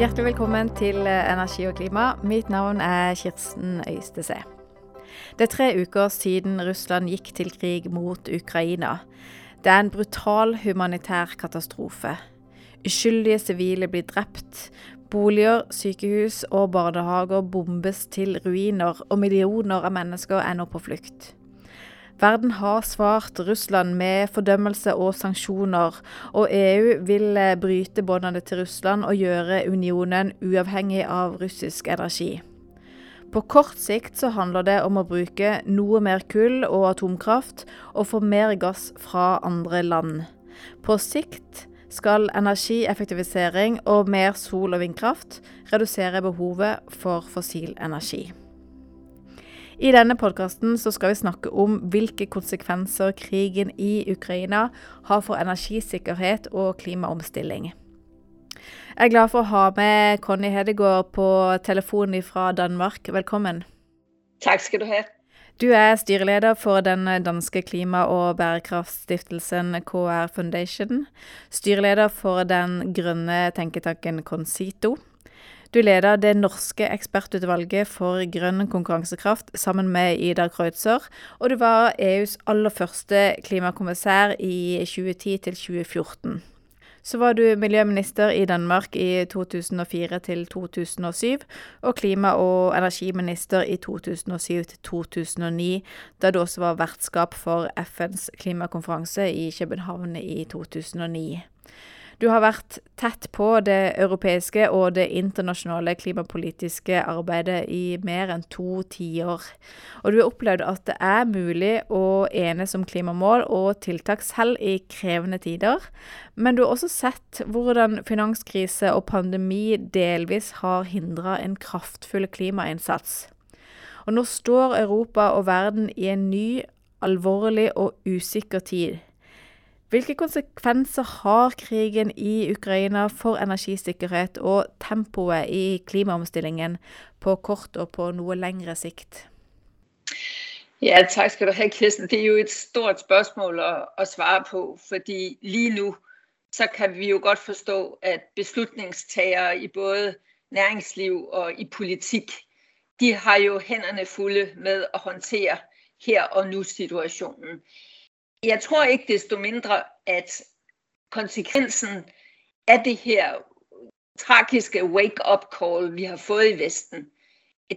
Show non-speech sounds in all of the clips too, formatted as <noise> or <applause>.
Hjertelig velkommen til eh, Energi og klima. Mitt navn er Kirsten Øystese. Det er tre uker siden Russland gikk til krig mot Ukraina. Det er en brutal humanitær katastrofe. Uskyldige sivile blir drept. Boliger, sykehus og barnehager bombes til ruiner, og millioner av mennesker er nå på flukt. Verden har svart Russland med fordømmelse og sanksjoner, og EU vil eh, bryte båndene til Russland og gjøre unionen uavhengig av russisk energi. På kort sikt så handler det om å bruke noe mer kull og atomkraft, og få mer gass fra andre land. På sikt skal energieffektivisering og mer sol- og vindkraft redusere behovet for fossil energi. I denne podkasten skal vi snakke om hvilke konsekvenser krigen i Ukraina har for energisikkerhet og klimaomstilling. Jeg er glad for å ha med Conny Hedegaard på telefonen fra Danmark. Velkommen. Takk skal du ha. Du er styreleder for den danske klima- og bærekraftstiftelsen KR Foundation. Styreleder for den grønne tenketanken Concito. Du leder det norske ekspertutvalget for grønn konkurransekraft sammen med Ida Kreutzer, og du var EUs aller første klimakommissær i 2010 til 2014. Så var du miljøminister i Danmark i 2004 til 2007, og klima- og energiminister i 2007 til 2009, da du også var vertskap for FNs klimakonferanse i København i 2009. Du har vært tett på det europeiske og det internasjonale klimapolitiske arbeidet i mer enn to tiår. Og du har opplevd at det er mulig å enes om klimamål og tiltak selv i krevende tider. Men du har også sett hvordan finanskrise og pandemi delvis har hindra en kraftfull klimainnsats. Og nå står Europa og verden i en ny, alvorlig og usikker tid. Hvilke konsekvenser har krigen i Ukraina for energisikkerhet og tempoet i klimaomstillingen på kort og på noe lengre sikt? Ja, takk skal du ha, Kirsten. Det er jo et stort spørsmål å, at svare på. fordi lige nå så kan vi jo godt forstå at beslutningstagere i både næringsliv og i politikk de har jo hænderne fulle med å håndtere her og nå-situasjonen. Jeg tror ikke desto mindre, at konsekvensen af det her tragiske wake-up call, vi har fået i Vesten,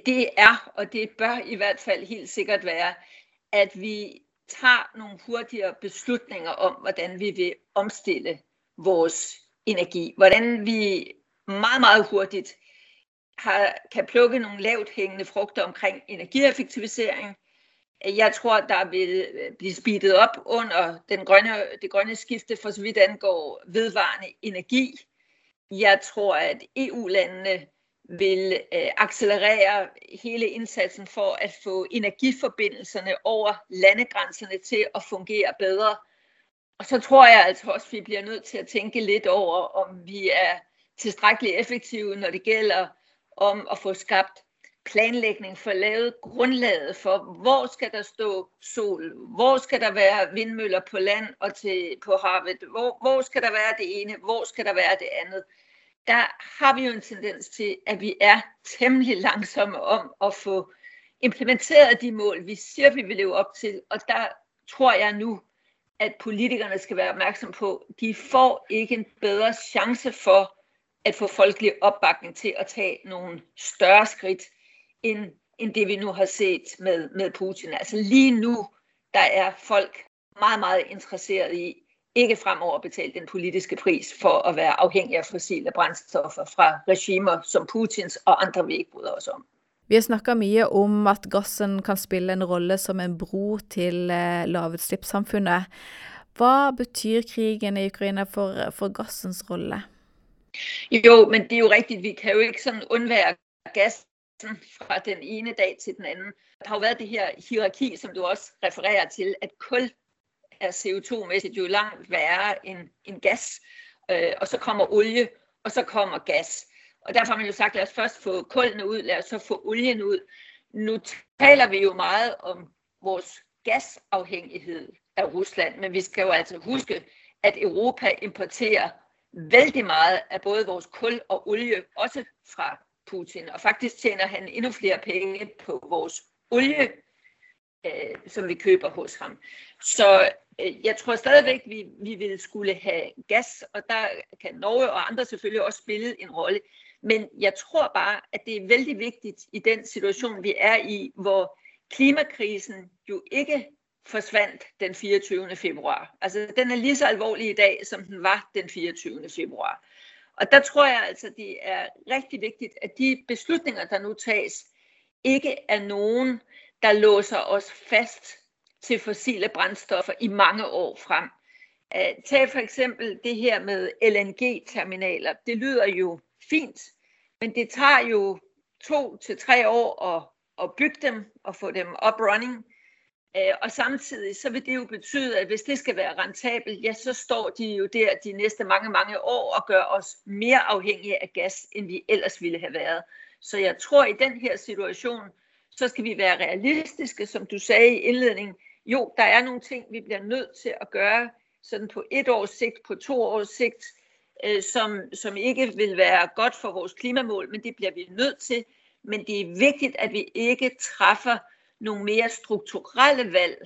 det er, og det bør i hvert fald helt sikkert være, at vi tager nogle hurtigere beslutninger om, hvordan vi vil omstille vores energi. Hvordan vi meget, meget hurtigt har, kan plukke nogle lavt hængende frugter omkring energieffektivisering, jeg tror, der vil øh, blive speedet op under den grønne, det grønne skifte, for så vidt angår vedvarende energi. Jeg tror, at EU-landene vil øh, accelerere hele indsatsen for at få energiforbindelserne over landegrænserne til at fungere bedre. Og så tror jeg altså også, at vi bliver nødt til at tænke lidt over, om vi er tilstrækkeligt effektive, når det gælder om at få skabt planlægning for lavet grundlaget for, hvor skal der stå sol, hvor skal der være vindmøller på land og til, på havet, hvor, hvor skal der være det ene, hvor skal der være det andet. Der har vi jo en tendens til, at vi er temmelig langsomme om at få implementeret de mål, vi siger, vi vil leve op til. Og der tror jeg nu, at politikerne skal være opmærksom på, de får ikke en bedre chance for at få folkelig opbakning til at tage nogle større skridt end, end det vi nu har set med, med Putin. Altså lige nu, der er folk meget, meget interesseret i ikke fremover betale den politiske pris for at være afhængig af fossile brændstoffer fra regimer som Putins og andre vi ikke bryder os om. Vi har snakka mye om at gassen kan spille en rolle som en bro til eh, lavutslippssamfunnet. Hva betyr krigen i Ukraina for, for gassens rolle? Jo, men det er jo rigtigt. Vi kan jo ikke sådan undvære gas <laughs> fra den ene dag til den anden. Der har jo været det her hierarki, som du også refererer til, at kul er CO2-mæssigt jo langt værre end, end gas, øh, og så kommer olie, og så kommer gas. Og derfor har man jo sagt, lad os først få kullene ud, lad os så få olien ud. Nu taler vi jo meget om vores gasafhængighed af Rusland, men vi skal jo altså huske, at Europa importerer vældig meget af både vores kul og olie, også fra Putin. Og faktisk tjener han endnu flere penge på vores olie, øh, som vi køber hos ham. Så øh, jeg tror stadigvæk, vi, vi vil skulle have gas, og der kan Norge og andre selvfølgelig også spille en rolle. Men jeg tror bare, at det er vældig vigtigt i den situation, vi er i, hvor klimakrisen jo ikke forsvandt den 24. februar. Altså den er lige så alvorlig i dag, som den var den 24. februar. Og der tror jeg altså, det er rigtig vigtigt, at de beslutninger, der nu tages, ikke er nogen, der låser os fast til fossile brændstoffer i mange år frem. Tag for eksempel det her med LNG-terminaler. Det lyder jo fint, men det tager jo to til tre år at, at bygge dem og få dem up running. Øh, og samtidig så vil det jo betyde, at hvis det skal være rentabelt, ja, så står de jo der de næste mange, mange år og gør os mere afhængige af gas, end vi ellers ville have været. Så jeg tror, i den her situation, så skal vi være realistiske, som du sagde i indledningen. Jo, der er nogle ting, vi bliver nødt til at gøre sådan på et års sigt, på to års sigt, øh, som, som ikke vil være godt for vores klimamål, men det bliver vi nødt til. Men det er vigtigt, at vi ikke træffer nogle mere strukturelle valg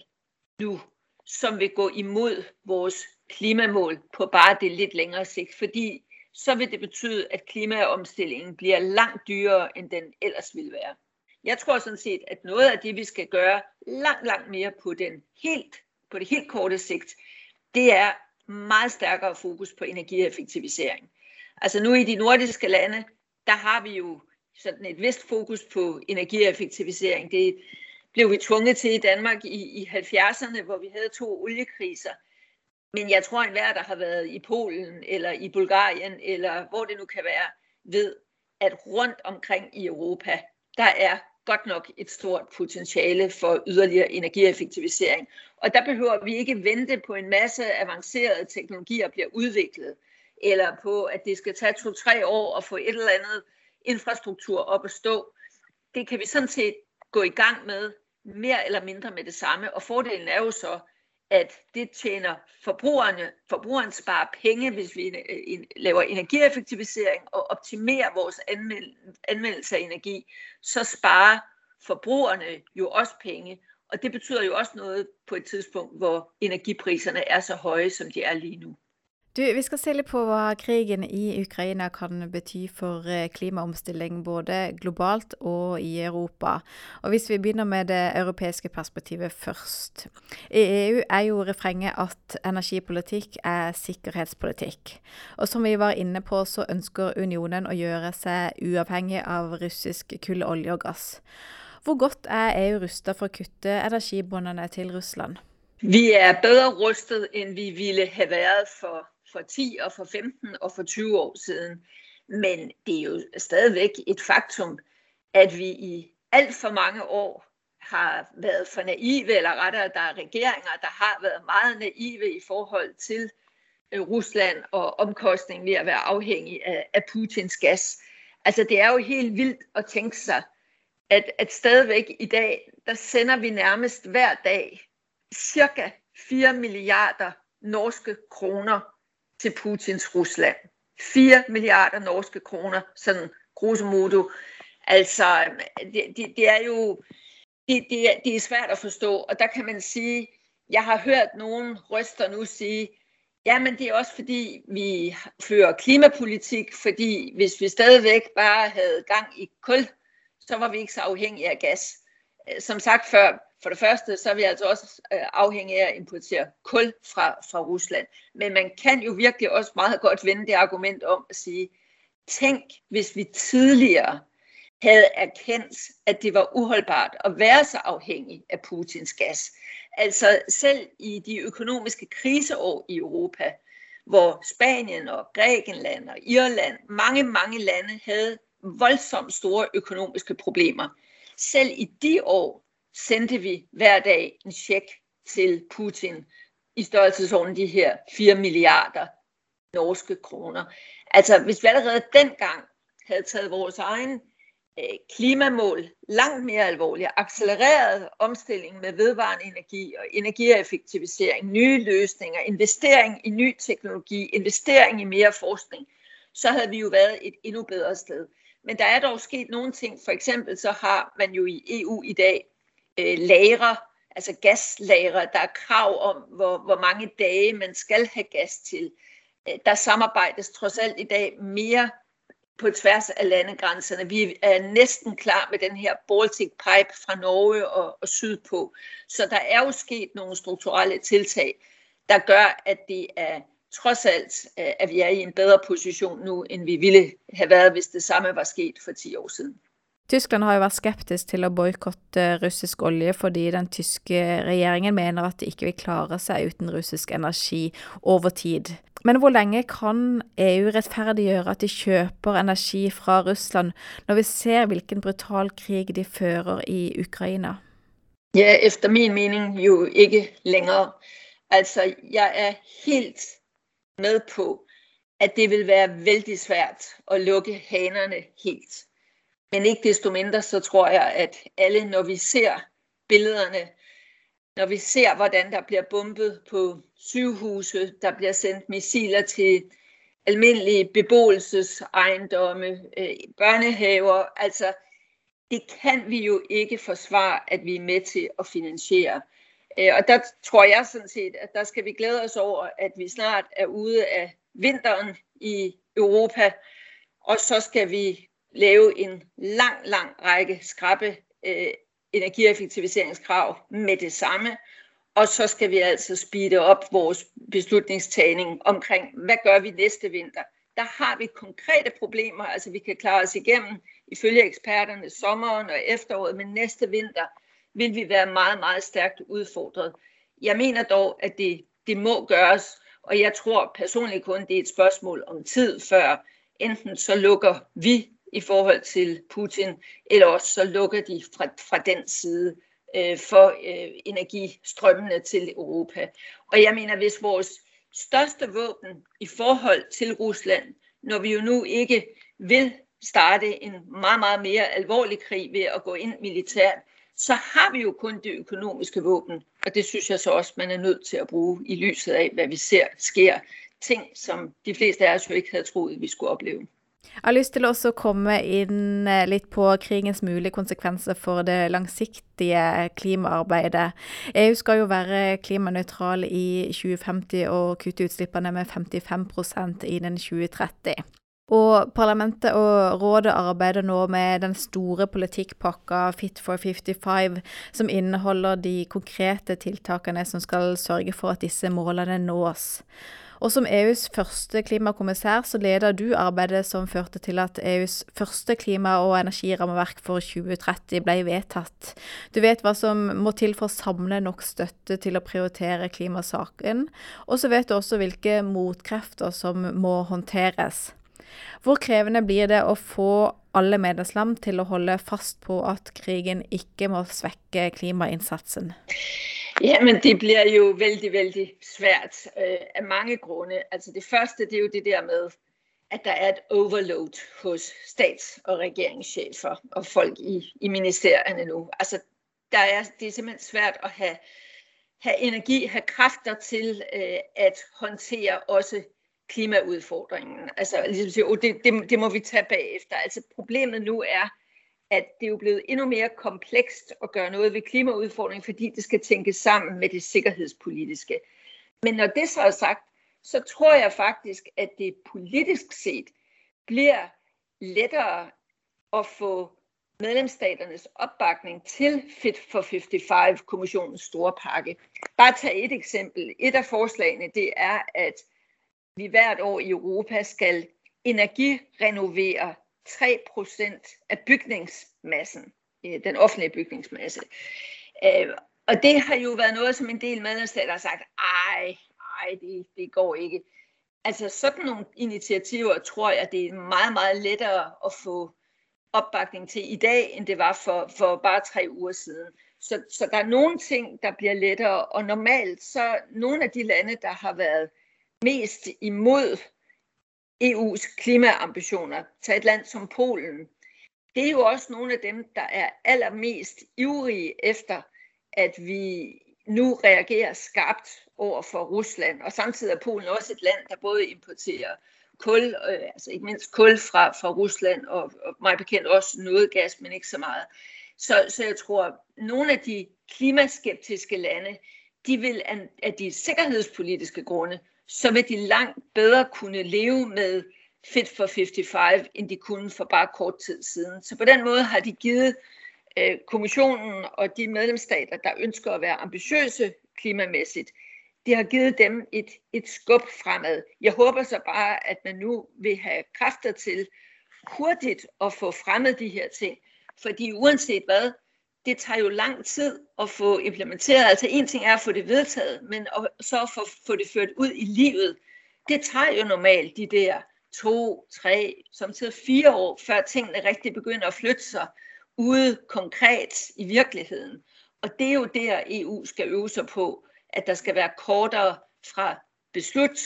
nu, som vil gå imod vores klimamål på bare det lidt længere sigt, fordi så vil det betyde, at klimaomstillingen bliver langt dyrere, end den ellers ville være. Jeg tror sådan set, at noget af det, vi skal gøre langt, langt mere på, den helt, på det helt korte sigt, det er meget stærkere fokus på energieffektivisering. Altså nu i de nordiske lande, der har vi jo sådan et vist fokus på energieffektivisering. Det blev vi tvunget til i Danmark i, i 70'erne, hvor vi havde to oliekriser. Men jeg tror, at enhver, der har været i Polen eller i Bulgarien, eller hvor det nu kan være, ved, at rundt omkring i Europa, der er godt nok et stort potentiale for yderligere energieffektivisering. Og der behøver vi ikke vente på en masse avancerede teknologier bliver udviklet, eller på, at det skal tage to-tre år at få et eller andet infrastruktur op at stå. Det kan vi sådan set gå i gang med mere eller mindre med det samme. Og fordelen er jo så, at det tjener forbrugerne, forbrugeren sparer penge, hvis vi øh, laver energieffektivisering og optimerer vores anvendelse af energi, så sparer forbrugerne jo også penge. Og det betyder jo også noget på et tidspunkt, hvor energipriserne er så høje, som de er lige nu. Du, vi skal se litt på hva krigen i Ukraina kan bety for eh, klimaomstilling både globalt og i Europa. Og Hvis vi begynner med det europeiske perspektivet først. I EU er jo refrenget at energipolitikk er sikkerhetspolitikk. Og som vi var inne på, så ønsker unionen å gjøre seg uavhengig av russisk kull, olje og gass. Hvor godt er EU rusta for å kutte energibåndene til Russland? Vi er bedre rustet end vi ville ha været for for 10 og for 15 og for 20 år siden. Men det er jo stadigvæk et faktum, at vi i alt for mange år har været for naive, eller rettere, der er regeringer, der har været meget naive i forhold til øh, Rusland og omkostningen ved at være afhængig af, af Putins gas. Altså det er jo helt vildt at tænke sig, at, at stadigvæk i dag, der sender vi nærmest hver dag cirka 4 milliarder norske kroner til Putins Rusland. 4 milliarder norske kroner, sådan grosso modo. Altså, det, det, det er jo det, det, er, det er svært at forstå, og der kan man sige, jeg har hørt nogen røster nu sige, ja, men det er også fordi, vi fører klimapolitik, fordi hvis vi stadigvæk bare havde gang i kul, så var vi ikke så afhængige af gas. Som sagt før, for det første, så er vi altså også øh, afhængige af at importere kul fra, fra Rusland. Men man kan jo virkelig også meget godt vende det argument om at sige, tænk, hvis vi tidligere havde erkendt, at det var uholdbart at være så afhængig af Putins gas. Altså selv i de økonomiske kriseår i Europa, hvor Spanien og Grækenland og Irland, mange, mange lande havde voldsomt store økonomiske problemer. Selv i de år sendte vi hver dag en check til Putin i størrelsesorden de her 4 milliarder norske kroner. Altså hvis vi allerede dengang havde taget vores egen øh, klimamål langt mere alvorligt. Accelereret omstilling med vedvarende energi og energieffektivisering, nye løsninger, investering i ny teknologi, investering i mere forskning, så havde vi jo været et endnu bedre sted. Men der er dog sket nogle ting. For eksempel så har man jo i EU i dag øh, lagre, altså gaslagre. Der er krav om, hvor, hvor mange dage man skal have gas til. Øh, der samarbejdes trods alt i dag mere på tværs af landegrænserne. Vi er næsten klar med den her Baltic Pipe fra Norge og, og sydpå. Så der er jo sket nogle strukturelle tiltag, der gør, at det er trods alt, øh, at vi er i en bedre position nu, end vi ville have været, hvis det samme var sket for 10 år siden. Tyskland har jo vært skeptisk til å boikotte russisk olje fordi den tyske regjeringen mener at de ikke vil klare seg uten russisk energi over tid. Men hvor lenge kan EU rettferdiggjøre at de kjøper energi fra Russland, når vi ser hvilken brutal krig de fører i Ukraina? Ja, efter min mening jo ikke længere. Altså, jeg er helt med på, at det vil være vældig svært at lukke hanerne helt. Men ikke desto mindre, så tror jeg, at alle, når vi ser billederne, når vi ser, hvordan der bliver bombet på sygehuse, der bliver sendt missiler til almindelige beboelsesejendomme, øh, børnehaver, altså det kan vi jo ikke forsvare, at vi er med til at finansiere. Øh, og der tror jeg sådan set, at der skal vi glæde os over, at vi snart er ude af vinteren i Europa, og så skal vi lave en lang, lang række skrappe øh, energieffektiviseringskrav med det samme, og så skal vi altså speede op vores beslutningstagning omkring, hvad gør vi næste vinter. Der har vi konkrete problemer, altså vi kan klare os igennem, ifølge eksperterne, sommeren og efteråret, men næste vinter, vil vi være meget, meget stærkt udfordret. Jeg mener dog, at det, det må gøres, og jeg tror personligt kun, det er et spørgsmål om tid, før enten så lukker vi i forhold til Putin, eller også så lukker de fra, fra den side øh, for øh, energistrømmene til Europa. Og jeg mener, hvis vores største våben i forhold til Rusland, når vi jo nu ikke vil starte en meget, meget mere alvorlig krig ved at gå ind militært, så har vi jo kun det økonomiske våben, og det synes jeg så også, man er nødt til at bruge i lyset af, hvad vi ser sker. Ting, som de fleste af os jo ikke havde troet, vi skulle opleve. Jeg har lyst til også komme inn eh, litt på krigens mulige konsekvenser for det langsiktige klimaarbeidet. EU skal jo være klimanøytral i 2050 og kutte utslippene med 55% innen 2030. Og parlamentet og rådet arbeider nå med den store politikkpakka Fit for 55, som inneholder de konkrete tiltakene som skal sørge for at disse målene nås. Og som EUs første klimakommissær så leder du arbeidet som førte til at EUs første klima- og energirammeverk for 2030 ble vedtatt. Du vet hva som må til for å samle nok støtte til å prioritere klimasaken, og så vet du også hvilke motkrefter som må håndteres. Hvor krevende blir det å få alle medlemsland til å holde fast på at krigen ikke må svekke klimainnsatsen? Ja, men det bliver jo vældig, vældig svært øh, af mange grunde. Altså det første, det er jo det der med, at der er et overload hos stats- og regeringschefer og folk i, i ministerierne nu. Altså der er, det er simpelthen svært at have, have energi, have kræfter til øh, at håndtere også klimaudfordringen. Altså ligesom sige, oh, det, det, det må vi tage bagefter. Altså problemet nu er, at det er jo blevet endnu mere komplekst at gøre noget ved klimaudfordringen, fordi det skal tænkes sammen med det sikkerhedspolitiske. Men når det så er sagt, så tror jeg faktisk, at det politisk set bliver lettere at få medlemsstaternes opbakning til Fit for 55-kommissionens store pakke. Bare tag et eksempel. Et af forslagene, det er, at vi hvert år i Europa skal energirenovere 3% af bygningsmassen, øh, den offentlige bygningsmasse. Øh, og det har jo været noget, som en del medlemsstater har sagt, ej, ej, det, det går ikke. Altså sådan nogle initiativer tror jeg, det er meget, meget lettere at få opbakning til i dag, end det var for, for bare tre uger siden. Så, så der er nogle ting, der bliver lettere, og normalt så nogle af de lande, der har været mest imod EU's klimaambitioner. Tag et land som Polen. det er jo også nogle af dem, der er allermest ivrige efter, at vi nu reagerer skarpt over for Rusland. Og samtidig er Polen også et land, der både importerer kul, øh, altså ikke mindst kul fra, fra Rusland, og, og mig bekendt også noget gas, men ikke så meget. Så, så jeg tror, at nogle af de klimaskeptiske lande, de vil af de sikkerhedspolitiske grunde, så vil de langt bedre kunne leve med Fit for 55, end de kunne for bare kort tid siden. Så på den måde har de givet øh, kommissionen og de medlemsstater, der ønsker at være ambitiøse klimamæssigt, de har givet dem et, et skub fremad. Jeg håber så bare, at man nu vil have kræfter til hurtigt at få fremmet de her ting. Fordi uanset hvad, det tager jo lang tid at få implementeret. Altså en ting er at få det vedtaget, men så at få, få det ført ud i livet, det tager jo normalt de der to, tre, samtidig fire år, før tingene rigtig begynder at flytte sig ude konkret i virkeligheden. Og det er jo der, EU skal øve sig på, at der skal være kortere fra beslut,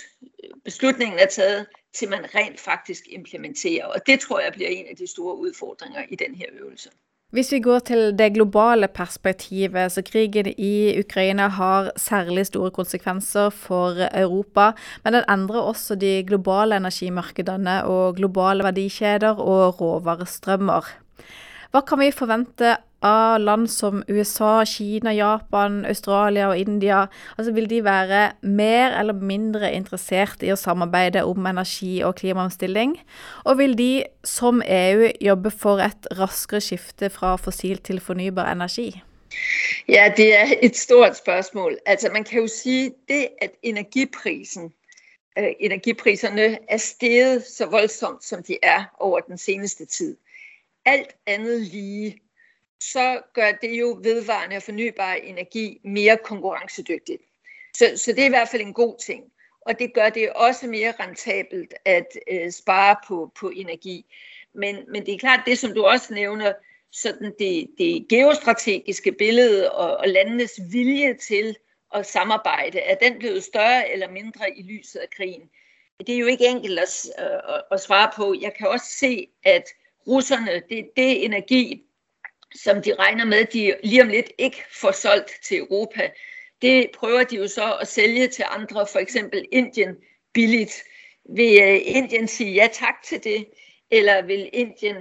beslutningen er taget, til man rent faktisk implementerer. Og det tror jeg bliver en af de store udfordringer i den her øvelse. Hvis vi går til det globale perspektivet, så krigen i Ukraina har særlig store konsekvenser for Europa, men den endrer også de globale energimarkedene og globale verdikjeder og råvarestrømmer. Hva kan vi forvente av land som USA, Kina, Japan, Australia og India? Altså Vil de være mer eller mindre interessert i å samarbeide om energi- og klimaomstilling? Og vil de, som EU, jobbe for et raskere skifte fra fossil til fornybar energi? Ja, det er et stort spørgsmål. Altså man kan jo sige, det at energiprisen øh, energipriserne er steget så voldsomt, som de er over den seneste tid. Alt andet lige, så gør det jo vedvarende og fornybar energi mere konkurrencedygtigt. Så, så det er i hvert fald en god ting. Og det gør det også mere rentabelt at øh, spare på, på energi. Men, men det er klart, det som du også nævner, sådan det, det geostrategiske billede og, og landenes vilje til at samarbejde, er den blevet større eller mindre i lyset af krigen? Det er jo ikke enkelt at, øh, at, at svare på. Jeg kan også se, at russerne, det, det energi, som de regner med, de lige om lidt ikke får solgt til Europa, det prøver de jo så at sælge til andre, for eksempel Indien, billigt. Vil øh, Indien sige ja tak til det, eller vil Indien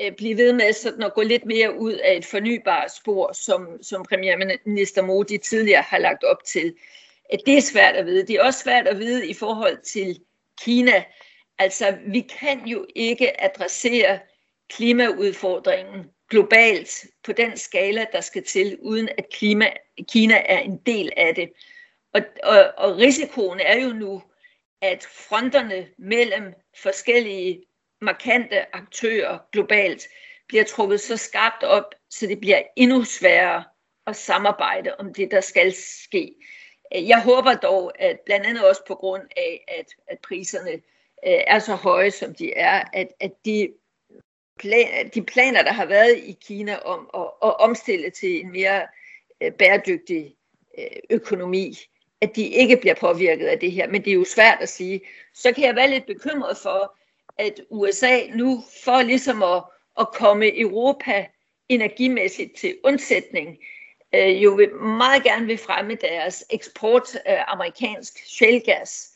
øh, blive ved med sådan at gå lidt mere ud af et fornybart spor, som, som premierminister Modi tidligere har lagt op til? Øh, det er svært at vide. Det er også svært at vide i forhold til Kina. Altså, vi kan jo ikke adressere klimaudfordringen globalt på den skala, der skal til, uden at klima, Kina er en del af det. Og, og, og risikoen er jo nu, at fronterne mellem forskellige markante aktører globalt bliver trukket så skarpt op, så det bliver endnu sværere at samarbejde om det, der skal ske. Jeg håber dog, at blandt andet også på grund af, at, at priserne øh, er så høje, som de er, at, at de plan, de planer, der har været i Kina om at, at omstille til en mere øh, bæredygtig øh, økonomi, at de ikke bliver påvirket af det her. Men det er jo svært at sige. Så kan jeg være lidt bekymret for, at USA nu for ligesom at, at komme Europa energimæssigt til undsætning, øh, jo vil meget gerne vil fremme deres eksport af amerikansk shellgas.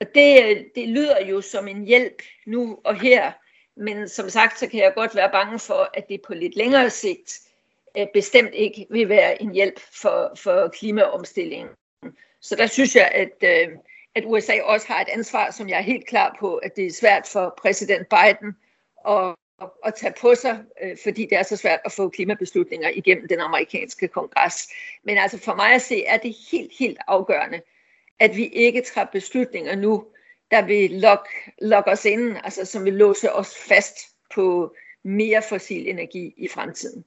Og det, øh, det lyder jo som en hjælp nu og her, men som sagt, så kan jeg godt være bange for, at det på lidt længere sigt øh, bestemt ikke vil være en hjælp for, for klimaomstillingen. Så der synes jeg, at, øh, at USA også har et ansvar, som jeg er helt klar på, at det er svært for præsident Biden at, at tage på sig, øh, fordi det er så svært at få klimabeslutninger igennem den amerikanske kongres. Men altså for mig at se, er det helt, helt afgørende, at vi ikke træffer beslutninger nu, der vil lokke, lock os ind, altså som vil låse os fast på mere fossil energi i fremtiden.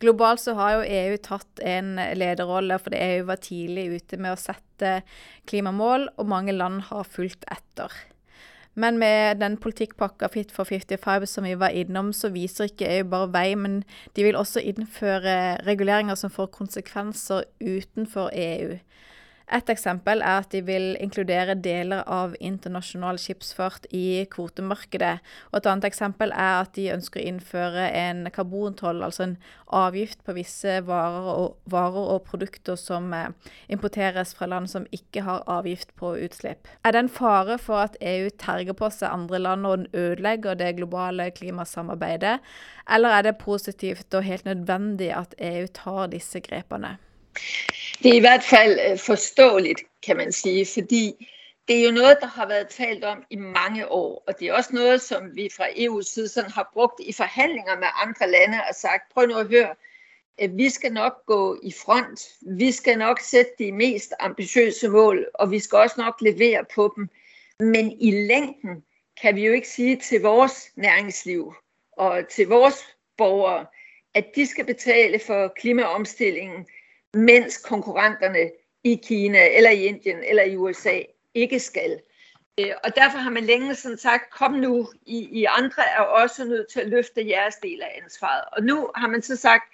Globalt så har jo EU tatt en lederrolle, for EU var tidlig ute med å sette klimamål, og mange land har fulgt etter. Men med den politikkpakka Fit for 55 som vi var innom, så viser ikke EU bare vei, men de vil også innføre reguleringer som får konsekvenser utenfor EU. Et eksempel er at de vil inkludere deler av internasjonal skipsfart i kvotemarkedet. Og et annet eksempel er at de ønsker å innføre en karbontoll, altså en avgift på visse varer og, varer og produkter som eh, importeres fra land som ikke har avgift på utslipp. Er det en fare for at EU terger på seg andre land og ødelegger det globale klimasamarbeidet, eller er det positivt og helt nødvendig at EU tar disse grepene? Det er i hvert fald øh, forståeligt, kan man sige, fordi det er jo noget, der har været talt om i mange år, og det er også noget, som vi fra EU's side sådan har brugt i forhandlinger med andre lande og sagt, prøv nu at høre, øh, vi skal nok gå i front, vi skal nok sætte de mest ambitiøse mål, og vi skal også nok levere på dem. Men i længden kan vi jo ikke sige til vores næringsliv og til vores borgere, at de skal betale for klimaomstillingen, mens konkurrenterne i Kina eller i Indien eller i USA ikke skal. Øh, og derfor har man længe sådan sagt, kom nu, I, I andre er også nødt til at løfte jeres del af ansvaret. Og nu har man så sagt,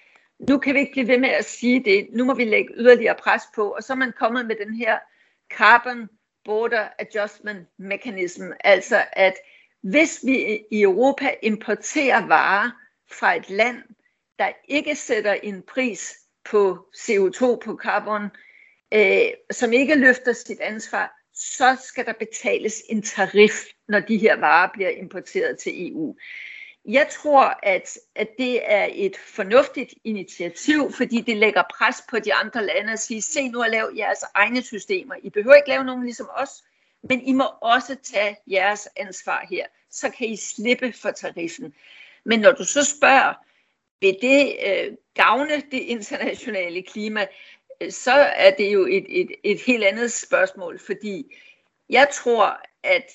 nu kan vi ikke blive ved med at sige det, nu må vi lægge yderligere pres på, og så er man kommet med den her Carbon Border Adjustment Mechanism, altså at hvis vi i Europa importerer varer fra et land, der ikke sætter en pris på CO2, på carbon, øh, som ikke løfter sit ansvar, så skal der betales en tarif, når de her varer bliver importeret til EU. Jeg tror, at, at det er et fornuftigt initiativ, fordi det lægger pres på de andre lande at sige, se nu at lave jeres egne systemer. I behøver ikke lave nogen ligesom os, men I må også tage jeres ansvar her. Så kan I slippe for tariffen. Men når du så spørger, vil det øh, gavne det internationale klima, øh, så er det jo et, et, et helt andet spørgsmål, fordi jeg tror, at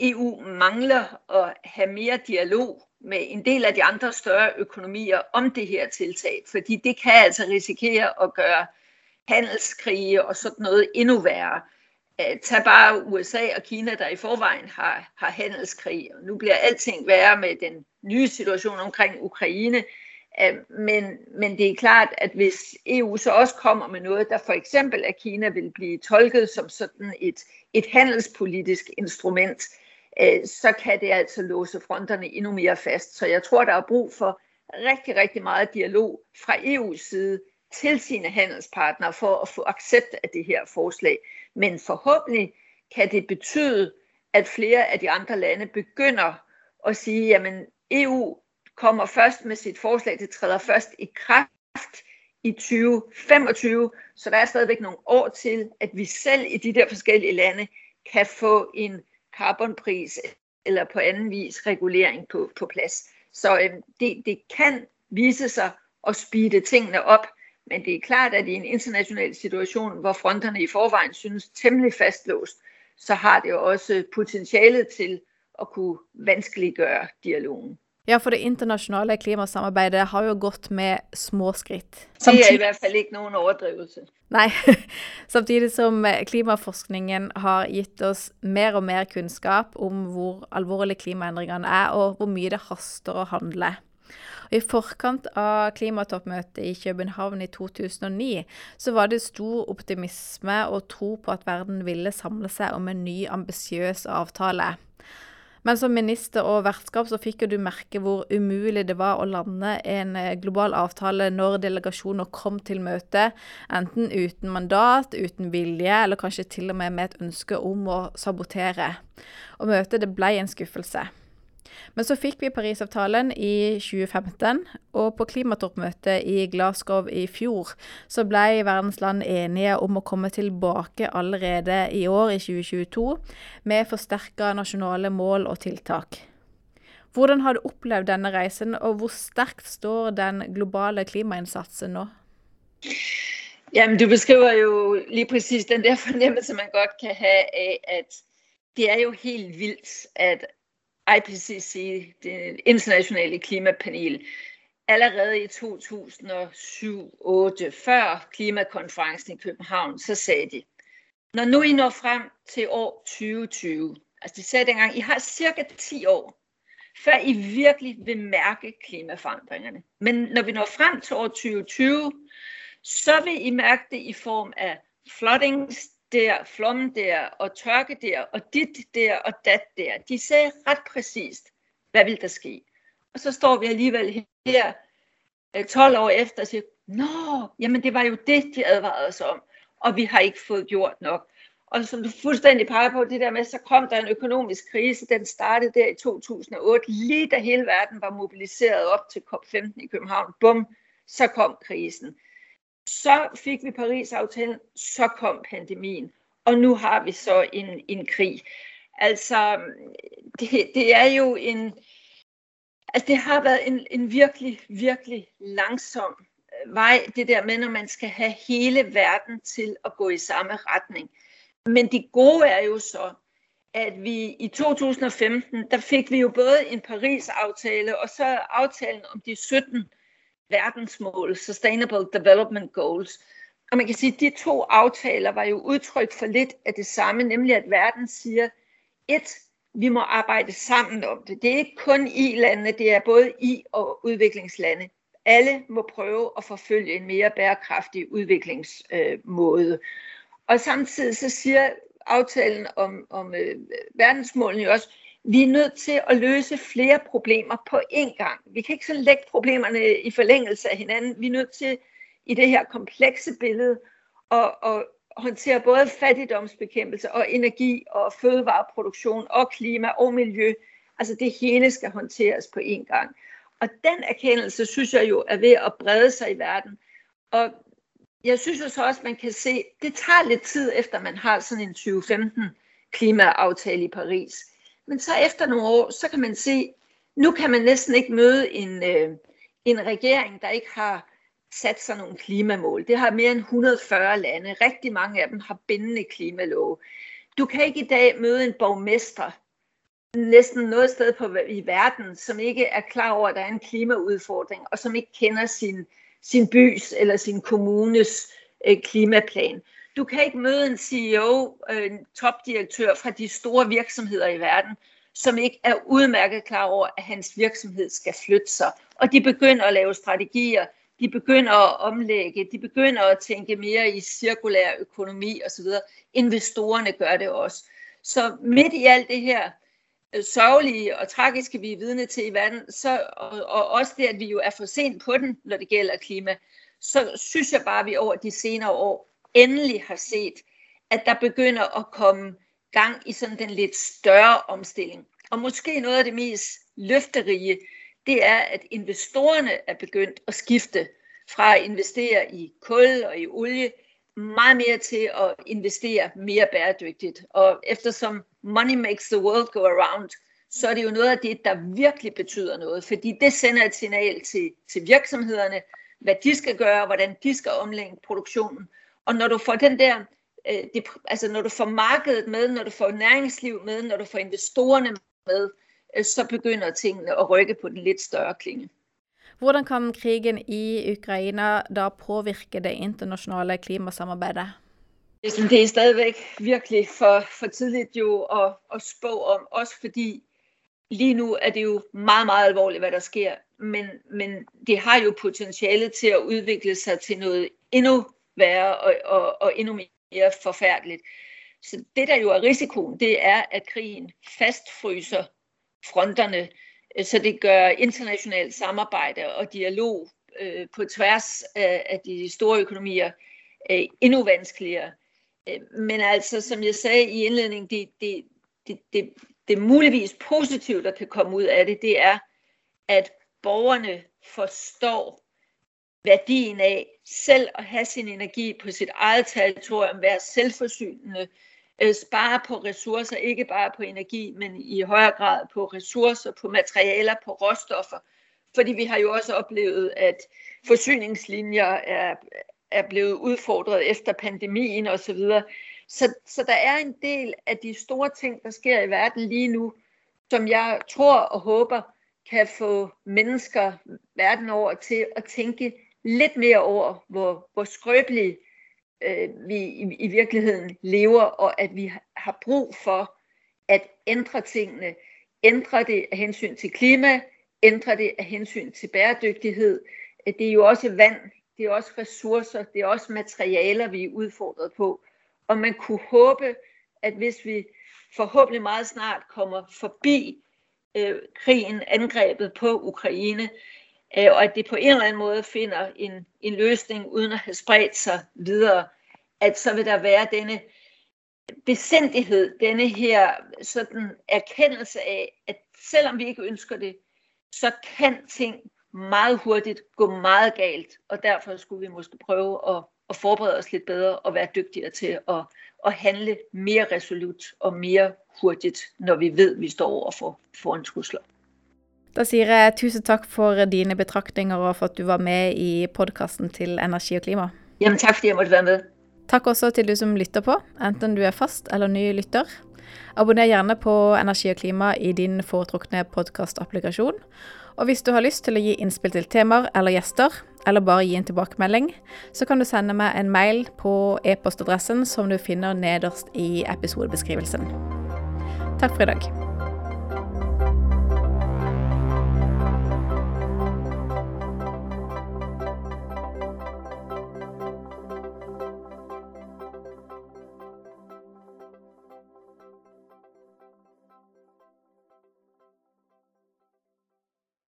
EU mangler at have mere dialog med en del af de andre større økonomier om det her tiltag, fordi det kan altså risikere at gøre handelskrige og sådan noget endnu værre. Øh, tag bare USA og Kina, der i forvejen har, har handelskrig, og nu bliver alting værre med den nye situation omkring Ukraine. Øhm, men, men det er klart, at hvis EU så også kommer med noget, der for eksempel af Kina vil blive tolket som sådan et, et handelspolitisk instrument, øh, så kan det altså låse fronterne endnu mere fast. Så jeg tror, der er brug for rigtig, rigtig meget dialog fra EU's side til sine handelspartnere for at få accept af det her forslag. Men forhåbentlig kan det betyde, at flere af de andre lande begynder at sige, jamen EU kommer først med sit forslag, det træder først i kraft i 2025, så der er stadigvæk nogle år til, at vi selv i de der forskellige lande kan få en carbonpris eller på anden vis regulering på, på plads. Så øh, det, det kan vise sig at speede tingene op, men det er klart, at i en international situation, hvor fronterne i forvejen synes temmelig fastlåst, så har det jo også potentialet til at kunne vanskeliggøre dialogen. Ja, for det internasjonale klimasamarbeidet har jo gått med små skritt. Samtidig... Det er i hvert fall ikke noen overdrivelse. Nei. <laughs> Samtidig som klimaforskningen har gitt oss mer og mer kunnskap om hvor alvorlige klimaendringene er, og hvor mye det haster å handle. I forkant av klimatoppmøtet i København i 2009 så var det stor optimisme og tro på at verden ville samle seg om en ny ambisiøs avtale. Men som minister og vertskap så fikk jo du merke hvor umulig det var å lande en eh, global avtale når delegasjoner kom til møtet, enten uten mandat, uten vilje, eller kanskje til og med med et ønske om å sabotere. Og møtet det ble en skuffelse. Men så fikk vi Parisavtalen i 2015, og på klimatoppmøtet i Glasgow i fjor så ble verdens land enige om å komme tilbake allerede i år, i 2022, med forsterka nasjonale mål og tiltak. Hvordan har du opplevd denne reisen, og hvor sterkt står den globale klimainnsatsen nå? Jamen, du beskriver jo lige præcis den der fornemmelse, man godt kan have af, at det er jo helt vildt, at IPCC, det internationale klimapanel, allerede i 2007-2008, før klimakonferencen i København, så sagde de, når nu I når frem til år 2020, altså de sagde dengang, I har cirka 10 år, før I virkelig vil mærke klimaforandringerne. Men når vi når frem til år 2020, så vil I mærke det i form af flooding, der, flom der, og tørke der, og dit der, og dat der. De sagde ret præcist, hvad vil der ske. Og så står vi alligevel her øh, 12 år efter og siger, nå, jamen det var jo det, de advarede os om, og vi har ikke fået gjort nok. Og som du fuldstændig peger på, det der med, så kom der en økonomisk krise, den startede der i 2008, lige da hele verden var mobiliseret op til COP15 i København. Bum, så kom krisen. Så fik vi Paris-aftalen, så kom pandemien, og nu har vi så en, en krig. Altså, det, det er jo en, altså det har været en, en virkelig, virkelig langsom øh, vej, det der med, når man skal have hele verden til at gå i samme retning. Men det gode er jo så, at vi i 2015, der fik vi jo både en Paris-aftale, og så aftalen om de 17 verdensmål, Sustainable Development Goals. Og man kan sige, at de to aftaler var jo udtryk for lidt af det samme, nemlig at verden siger, et, vi må arbejde sammen om det. Det er ikke kun i-landene, det er både i- og udviklingslande. Alle må prøve at forfølge en mere bæredygtig udviklingsmåde. Og samtidig så siger aftalen om, om øh, verdensmålene jo også, vi er nødt til at løse flere problemer på én gang. Vi kan ikke sådan lægge problemerne i forlængelse af hinanden. Vi er nødt til i det her komplekse billede at, at håndtere både fattigdomsbekæmpelse og energi og fødevareproduktion og klima og miljø. Altså det hele skal håndteres på én gang. Og den erkendelse synes jeg jo er ved at brede sig i verden. Og jeg synes jo så også, man kan se, det tager lidt tid efter man har sådan en 2015 klimaaftale i Paris. Men så efter nogle år, så kan man se, nu kan man næsten ikke møde en, øh, en regering, der ikke har sat sig nogle klimamål. Det har mere end 140 lande. Rigtig mange af dem har bindende klimalove. Du kan ikke i dag møde en borgmester, næsten noget sted på, i verden, som ikke er klar over, at der er en klimaudfordring, og som ikke kender sin, sin bys eller sin kommunes øh, klimaplan. Du kan ikke møde en CEO, øh, en topdirektør fra de store virksomheder i verden, som ikke er udmærket klar over, at hans virksomhed skal flytte sig. Og de begynder at lave strategier, de begynder at omlægge, de begynder at tænke mere i cirkulær økonomi osv. Investorerne gør det også. Så midt i alt det her øh, sørgelige og tragiske, vi er vidne til i verden, så, og, og også det, at vi jo er for sent på den, når det gælder klima, så synes jeg bare, at vi over de senere år endelig har set, at der begynder at komme gang i sådan den lidt større omstilling. Og måske noget af det mest løfterige, det er, at investorerne er begyndt at skifte fra at investere i kul og i olie, meget mere til at investere mere bæredygtigt. Og eftersom money makes the world go around, så er det jo noget af det, der virkelig betyder noget, fordi det sender et signal til, til virksomhederne, hvad de skal gøre, hvordan de skal omlægge produktionen. Og når du får den der, øh, det, altså når du får markedet med, når du får næringsliv med, når du får investorerne med, øh, så begynder tingene at rykke på den lidt større klinge. Hvordan kan krigen i Ukraina da påvirke det internationale klimasamarbejdet? Det er stadigvæk virkelig for, for tidligt jo at, at spå om, også fordi lige nu er det jo meget, meget alvorligt, hvad der sker, men, men det har jo potentiale til at udvikle sig til noget endnu værre og, og, og endnu mere forfærdeligt. Så det, der jo er risikoen, det er, at krigen fastfryser fronterne, øh, så det gør internationalt samarbejde og dialog øh, på tværs af, af de store økonomier øh, endnu vanskeligere. Øh, men altså, som jeg sagde i indledningen, det, det, det, det, det muligvis positive, der kan komme ud af det, det er, at borgerne forstår værdien af selv at have sin energi på sit eget territorium, være selvforsynende, øh, spare på ressourcer, ikke bare på energi, men i højere grad på ressourcer, på materialer, på råstoffer. Fordi vi har jo også oplevet, at forsyningslinjer er, er blevet udfordret efter pandemien osv. Så, så der er en del af de store ting, der sker i verden lige nu, som jeg tror og håber kan få mennesker verden over til at tænke lidt mere over, hvor, hvor skrøbelige øh, vi i, i virkeligheden lever, og at vi har brug for at ændre tingene. Ændre det af hensyn til klima, ændre det af hensyn til bæredygtighed. Øh, det er jo også vand, det er også ressourcer, det er også materialer, vi er udfordret på. Og man kunne håbe, at hvis vi forhåbentlig meget snart kommer forbi øh, krigen, angrebet på Ukraine, øh, og at det på en eller anden måde finder en, en løsning uden at have spredt sig videre, at så vil der være denne besindighed, denne her sådan erkendelse af, at selvom vi ikke ønsker det, så kan ting meget hurtigt gå meget galt, og derfor skulle vi måske prøve at, at forberede os lidt bedre og være dygtigere til at, at handle mere resolut og mere hurtigt, når vi ved, at vi står over for, for en trusler. Da sier jeg tusen takk for dine betraktninger og for at du var med i podkasten til Energi og klima. Jamen tak fordi jeg måtte være med. Takk også til du som lytter på, enten du er fast eller ny lytter. Abonner gjerne på Energi og klima i din foretrukne podkastapplikasjon. Og hvis du har lyst til å gi innspill til temaer eller gjester, eller bare gi en tilbakemelding, så kan du sende meg en mail på e-postadressen som du finner nederst i episodebeskrivelsen. Takk for i dag.